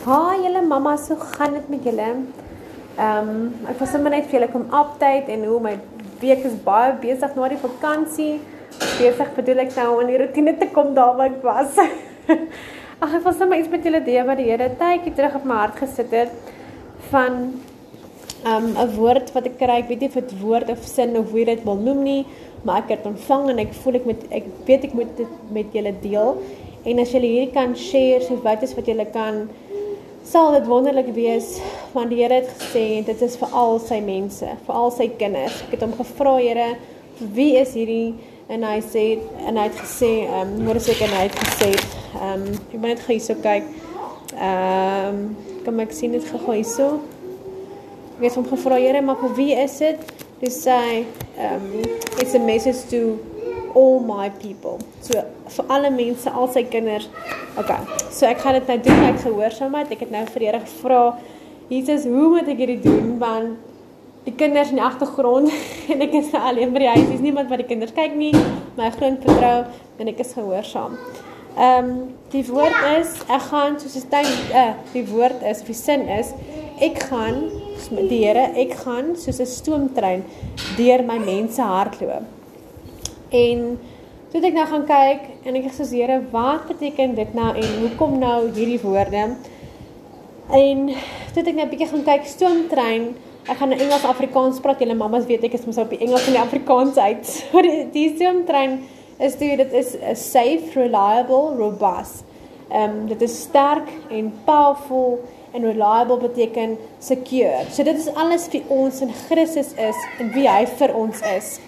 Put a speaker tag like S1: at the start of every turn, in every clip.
S1: Haai julle mamma, so gaan dit met julle? Ehm um, ek was sommer net vir julle kom update en hoe my week is baie besig na die vakansie. Besig bedoel ek nou om in die rotine te kom daar waar ek was. Ag ek was sommer iets met julle deel wat die Here tydjie terug op my hart gesit het van ehm um, 'n woord wat ek kry. Ek weet nie of dit woord of sin of hoe dit wil noem nie, maar ek het ontvang en ek voel ek moet ek weet ek moet dit met julle deel. En as julle hierdie kan share, so wat is wat julle kan sal dit wonderlik wees want die Here het gesê dit is vir al sy mense, vir al sy kinders. Ek het hom gevra, Here, wie is hierdie? En hy sê en hy het gesê, ehm, um, môre seker hy het gesê, ehm, um, ek moet net gou hierso kyk. Ehm, um, kom ek sien dit gou hierso. Ek het hom gevra, Here, maar vir wie is dit? Dis sê, ehm, um, it's a message to all my people. So vir alle mense, al sy kinders. Okay. So ek gaan dit nou doen, ek gehoorsaamheid. Ek het nou vir Here gevra, Jesus, hoe moet ek hierdie doen want die kinders in die agtergrond en ek is alleen by die huis. Dis niemand wat die kinders kyk nie. My groot vertrou en ek is gehoorsaam. Ehm um, die woord is ek gaan soos 'n tuin uh, die woord is of die sin is ek gaan die Here, ek gaan soos 'n stoomtrein deur my mense hardloop. En toe ek nou gaan kyk en ek gesê Here, wat beteken dit nou en hoekom nou hierdie woorde? En toe ek net 'n bietjie gaan kyk stoomtrein, ek gaan nou Engels Afrikaans praat. Julle mammas weet ek is mos op die Engels en die Afrikaans uit. So die, die stoomtrein is toe dit is 'n safe, reliable, robust. Ehm um, dit is sterk en powerful en reliable beteken secure. So dit is alles vir ons in Christus is en wie hy vir ons is.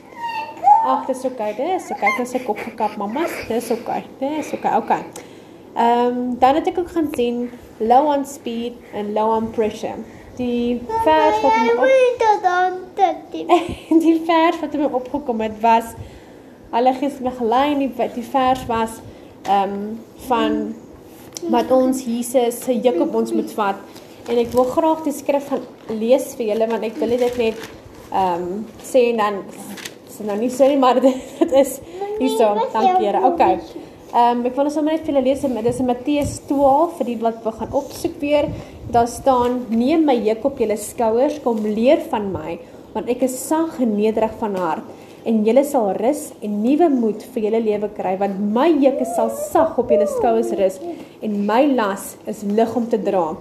S1: Ag, dis oké, okay, dis oké. Okay. Ek het sy kop gekap, mamma. Dis oké. Okay. Dis oké. Okay. Okay. Ehm um, dan het ek ook gaan sien low on speed en low on pressure. Die vers wat my op Die vers wat my opgekom het was Hulle gee my gelei die die vers was ehm um, van wat ons Jesus se juk op ons moet vat en ek wil graag die skrif gaan lees vir julle want ek wil dit net ehm um, sê en dan is nou nie nie, maar dit is hierso. Dankie Here. Okay. Ehm um, ek wil sommer net vir julle lees, dit is in Matteus 12 vir die wat we gaan opsoek weer. Daar staan: "Neem my juk op julle skouers, kom leer van my, want ek is sag en nederig van hart." en julle sal rus en nuwe moed vir julle lewe kry want my juk sal sag op julle skouers rus en my las is lig om te dra.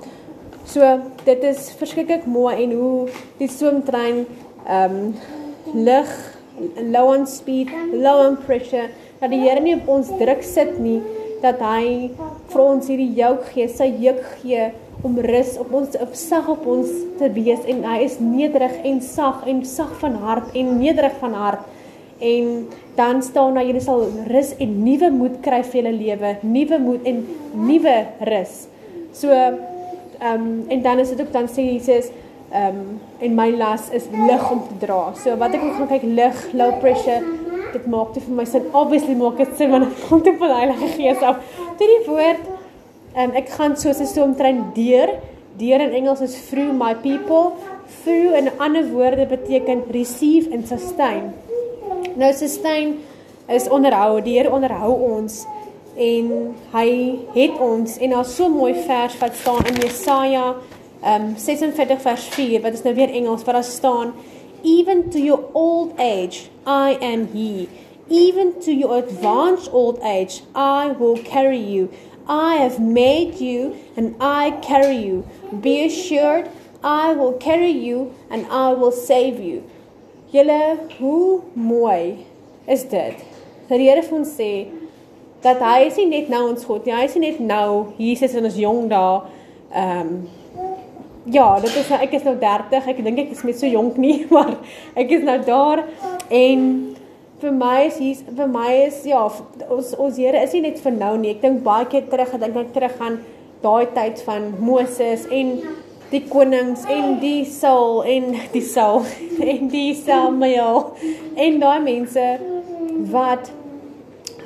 S1: So dit is verskriklik mooi en hoe die swemtrein ehm um, lig low on speed, low on pressure, dat die Here nie op ons druk sit nie, dat hy vir ons hierdie juk gee, sy juk gee om rus op ons op sag op ons te wees en hy is nederig en sag en sag van hart en nederig van hart. En dan staan daar julle sal rus en nuwe moed kry vir julle lewe, nuwe moed en nuwe rus. So ehm um, en dan is dit ook dan sê Jesus Ehm um, en my las is lig om te dra. So wat ek ook gaan kyk lig, low pressure, dit maak dit vir my sin. Obviously maak dit sin wanneer ek kom te van die Heilige Gees af. Dit die woord ehm um, ek gaan soos 'n stoomtrein deur. Deur in Engels is through my people. Through in ander woorde beteken receive and sustain. Nou sustain is onderhou. Die Here onderhou ons en hy het ons en daar's so mooi vers wat staan in Jesaja um 46 vers 4 wat is nou weer Engels wat daar staan even to your old age I am he. Even to your advanced old age I will carry you. I have made you and I carry you. Be assured I will carry you and I will save you. Julle hoe mooi is dit? Dat die Here vir ons sê dat hy is nie net nou ons God nie hy is nie net nou Jesus in ons jong dae ehm um, Ja, dit is nou ek is nou 30. Ek dink ek is met so jonk nie, maar ek is nou daar en vir my is hier vir my is ja, ons ons Here is nie net vir nou nie. Ek dink baie keer terug, ek dink ek terug aan daai tyd van Moses en die konings en die Saul en die Saul en die Samuel en daai mense wat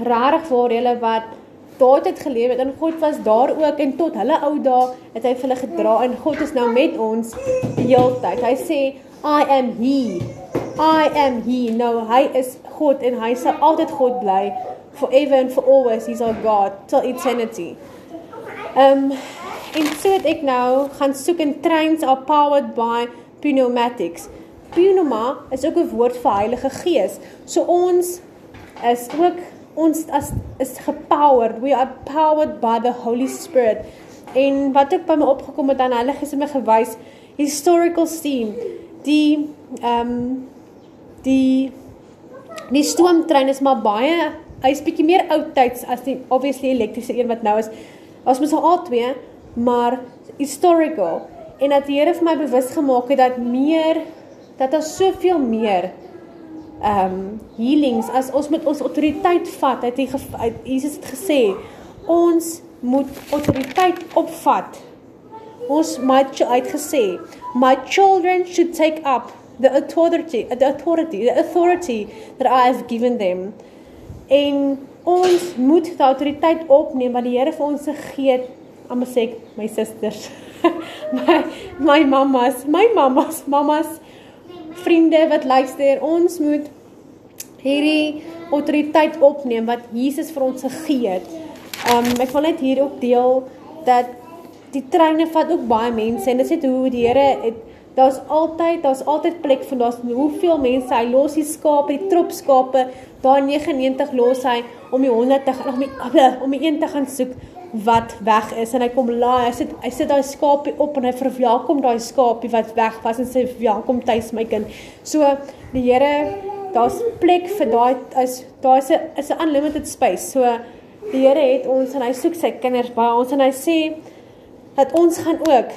S1: rarig waar hulle wat daad het geleef het en God was daar ook en tot hulle ou dae het hy vir hulle gedra en God is nou met ons die hele tyd. Hy sê I am he. I am he. Nou hy is God en hy sal altyd God bly forever and for always. He's our God till eternity. Um En so het ek nou gaan soek in trains are powered by pneumatics. Pneuma is ook 'n woord vir Heilige Gees. So ons is ook ons as is gepowered. We are powered by the Holy Spirit. En wat ook by my opgekom het Heilige Gees het my gewys historical scene. Die ehm um, die die stoomtrein is maar baie hy's bietjie meer oudtyds as die obviously elektriese een wat nou is. Ons moet al twee, maar historical en dat die Here vir my bewus gemaak het dat meer dat daar soveel meer ehm um, healings as ons met ons autoriteit vat. Het hy uit Jesus het gesê ons moet autoriteit opvat. Ons moet uitgesê my children should take up the authority the authority the authority that I have given them. En ons moet die autoriteit opneem wat die Here vir ons gegee het. Almal sê my susters. my my mamas, my mamas, mamas vriende wat luister, ons moet hierdie autoriteit opneem wat Jesus vir ons gegee het. Um ek wil net hier ook deel dat die treine vat ook baie mense en dit sê hoe die Here het daar's altyd daar's altyd plek vir daar's hoeveel mense hy los die skape, die trop skape, daar 99 los hy om die 100 te om die om die een te gaan soek wat weg is en hy kom laai, hy sit hy sit daai skapie op en hy verwelkom daai skapie wat weg was en sê welkom tuis my kind. So die Here, daar's plek vir daai is daar's 'n is 'n unlimited space. So die Here het ons en hy soek sy kinders by ons en hy sê dat ons gaan ook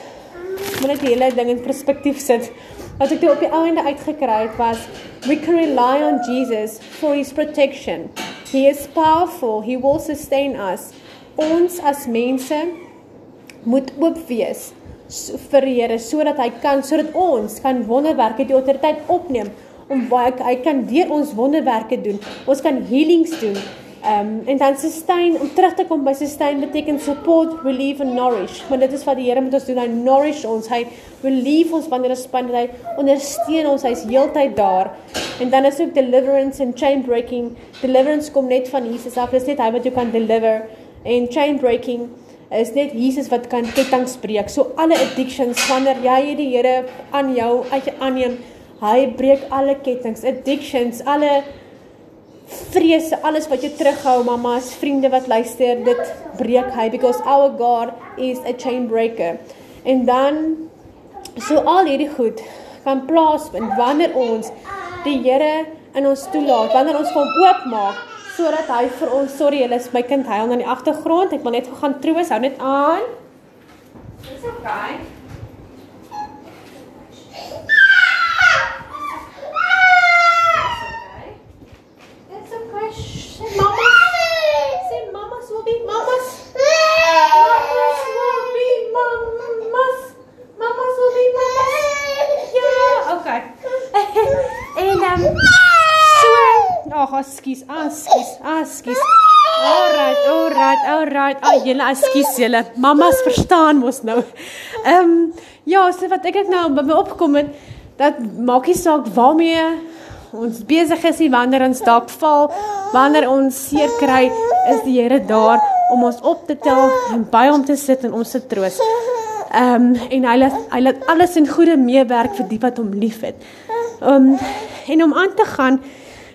S1: moet net die hele ding in perspektief sit. Wat ek toe op die einde uitgekry het was we can rely on Jesus for his protection. He is powerful. He will sustain us ons as mense moet oop wees vir die Here sodat hy kan sodat ons kan wonderwerke die autoriteit opneem om baie hy kan deur ons wonderwerke doen. Ons kan healings doen. Ehm um, en dan sustain om terug te kom by sustain beteken support, relieve and nourish. Want dit is wat die Here met ons doen. Hy nourish ons. Hy relieve ons wanneer ons span hy ondersteun ons. Hy's heeltyd daar. En dan is ook deliverance and chain breaking. Deliverance kom net van Jesus af. Dit is net hy wat jou kan deliver en chain breaking is net Jesus wat kan kettinge breek. So alle addictions wanneer jy die Here aan jou uit aanneem, hy breek alle kettinge, addictions, alle vrese, alles wat jou terughou, mamas, vriende wat luister, dit breek hy because our God is a chain breaker. En dan so al hierdie goed kan plaasvind wanneer ons die Here in ons toelaat, wanneer ons hom oopmaak sodat hy vir ons, sorry, hulle is my kind huil aan die agtergrond. Ek wil net gaan troos, hou net aan. Dis okay. Ag, ekskuus, ekskuus, ekskuus. Alright, alright, alright. Ag, julle ekskuus julle. Mamas verstaan mos nou. Ehm um, ja, so wat ek ek nou by my opgekom het, dat maak nie saak waarmee ons besig is nie, wanneer ons dalk val, wanneer ons seer kry, is die Here daar om ons op te tel en by hom te sit en ons te troos. Ehm um, en hy laat hy laat alles in goeie meewerk vir die wat hom liefhet. Ehm um, en om aan te gaan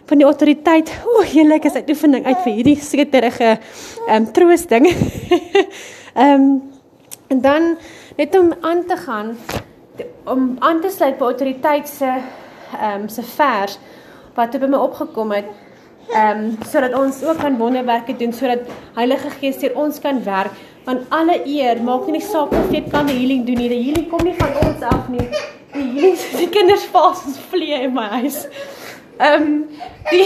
S1: van die autoriteit. O, heerlik is dit oefening uit vir hierdie sekerige ehm um, troosting. Ehm um, en dan net om aan te gaan om aan te sluit by autoriteit se ehm um, se vers wat op my opgekom het. Ehm um, sodat ons ook kan wonderwerke doen sodat Heilige Gees deur ons kan werk want alle eer maak nie saak of jy kan die healing doen nie. Die healing kom nie van ons af nie. Die healing is die kinders vas ons vlee in my huis. Ehm um, die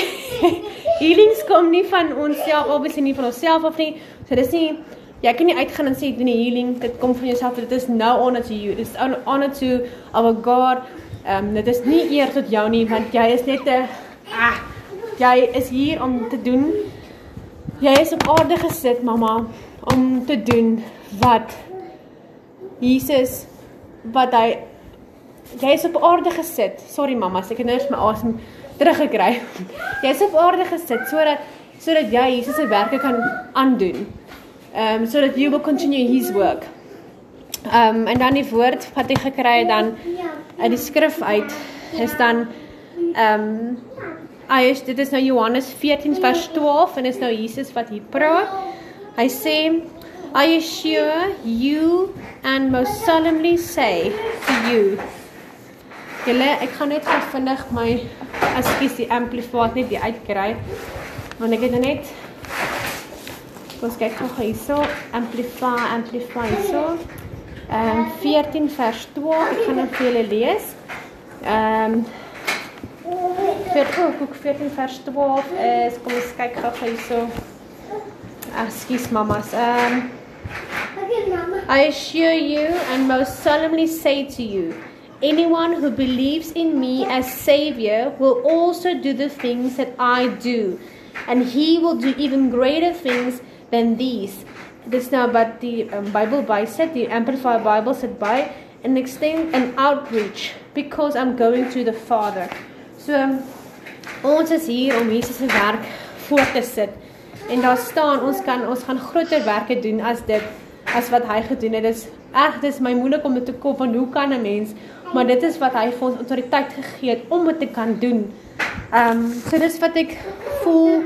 S1: healings kom nie van ons self, obviously nie van onsself af nie. So dis nie jy kan nie uitgaan en sê doen die healing, dit kom van jouself. Dit is no honor to you. It's honor to our God. Ehm um, dit is nie eer tot jou nie want jy is net 'n ah jy is hier om te doen. Jy is op aarde gesit, mamma, om te doen wat Jesus wat hy jy is op aarde gesit. Sorry mamma, ek het nou net my asem teruggekry. Jy is op aarde gesit sodat sodat jy Jesus se werke kan aandoen. Ehm um, sodat you will continue his work. Ehm um, en dan die woord wat ek gekry het dan uit die skrif uit is dan ehm um, hy is dit is nou Johannes 14 vers 12 en is nou Jesus wat hier praat. Hy sê I assure you and most solemnly say to you. Julle, ek gaan net gou vinnig my ekskuus die amplifier net die uitkry. Want ek het nou net Ons kyk gou hierso, amplify, amplify so. Ehm um, 14 vers 12, ek gaan dit vir julle lees. Ehm um, vir ook ook 14 vers 12 is kom ons kyk gou hierso. Ekskuus mamas. Ehm um, I assure you and most solemnly say to you, anyone who believes in me as Savior will also do the things that I do, and he will do even greater things than these. Dis nou wat die um, Bybel bysit, die Amplified Bible sit by and extend an outreach because I'm going to the Father. So um, ons is hier om Jesus werk voort te sit. En daar staan ons kan ons gaan groter werke doen as dit as wat hy gedoen het. Dis reg, dis my moeilik om dit te kop van hoe kan 'n mens, maar dit is wat hy vir ons autoriteit gegee het om dit te kan doen. Ehm um, so dis wat ek voel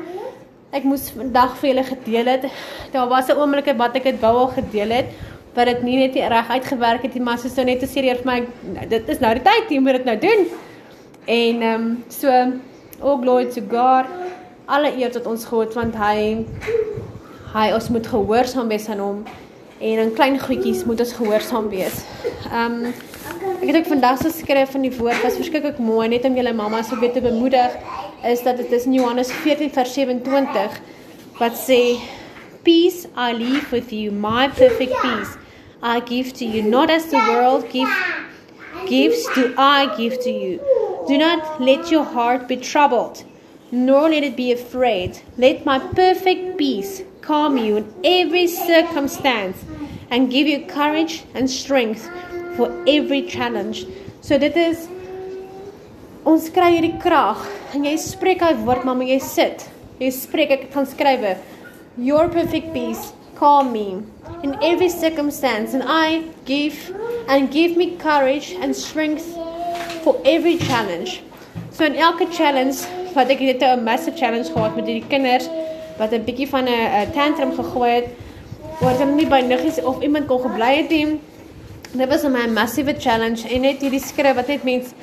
S1: ek moes vandag vir julle gedeel het. Daar was 'n oomblik wat ek dit wou al gedeel het, wat dit nie net reg uitgewerk het nie, maar soos nou net te sê vir my dit is nou die tyd, jy moet dit nou doen. En ehm um, so all glory to God. Alle eer tot ons God want hy hy ons moet gehoorsaam wees aan hom en in klein goedjies moet ons gehoorsaam wees. Ehm um, ek het ook vandag se skryf van die woord was verskriklik mooi net om julle mamma so beter bemoedig is dat dit is in Johannes 14 vers 27 wat sê peace I leave with you my perfect peace I give to you not as the world give gives do I give to you. Do not let your heart be troubled nor let it be afraid. Let my perfect peace calm you in every circumstance and give you courage and strength for every challenge. So dit is ons kry hierdie krag en jy spreek hy woord mamma jy sit. Jy spreek ek gaan skrywe your perfect peace calm me in every circumstance and I give and give me courage and strength for every challenge. So in elke challenge wat ek het 'n massive challenge gehad met hierdie kinders wat 'n bietjie van 'n tantrum gegooi het waar hulle nie by niggies of iemand kon gebly het nie dit was 'n massive challenge en net hierdie skrif wat net mense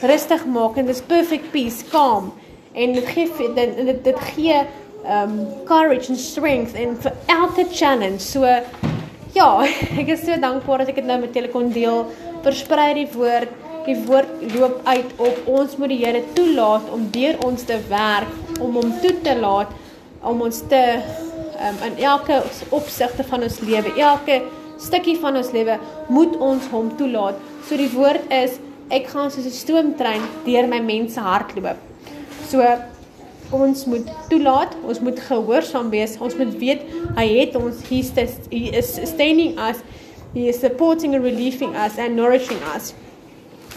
S1: rustig maak en dis perfect peace, calm en dit gee dit dit, dit gee um courage and strength en vir elke challenge. So ja, ek is so dankbaar dat ek dit nou met julle kon deel. Versprei die woord. Die woord loop uit op ons moet die Here toelaat om deur ons te werk, om hom toe te laat om ons te um, in elke opsigte van ons lewe, elke stukkie van ons lewe moet ons hom toelaat. So die woord is ek gaan soos 'n stoomtrein deur my mense hardloop. So ons moet toelaat, ons moet gehoorsaam wees. Ons moet weet hy het ons hier he is sustaining us. He is supporting and relieving us and nourishing us.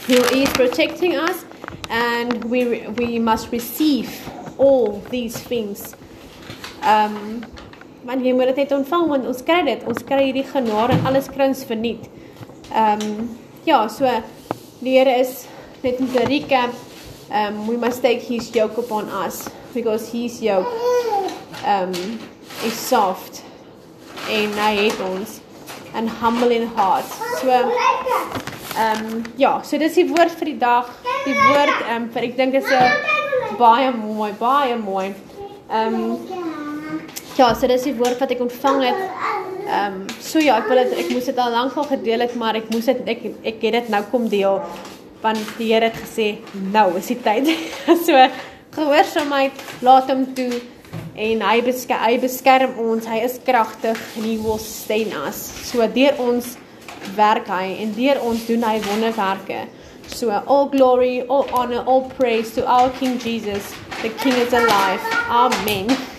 S1: He is protecting us and we we must receive all these things. Um want jy moet dit ontvang want ons kry dit. Ons kry hierdie genade en alles kry ons verniet. Um ja, so Die Here is net om te recap, um we must take his yoke upon us because his yoke um is soft en hy het ons and humble in heart. So um ja, so dis die woord vir die dag. Die woord um vir ek dink is 'n baie mooi, baie mooi. Um ja, so dis die woord wat ek ontvang het. Ehm um, so ja, ek wil dit ek moes dit al lank al gedeel het, maar ek moes dit ek ek het dit nou kom deel want die Here het gesê nou is die tyd. so gehoorsaamheid, laat hom toe en hy beskerm hy beskerm ons. Hy is kragtig en hy wil steun ons. So deur ons werk hy en deur ons doen hy wonderwerke. So all glory, all honor, all praise to our King Jesus. The King is alive. Amen.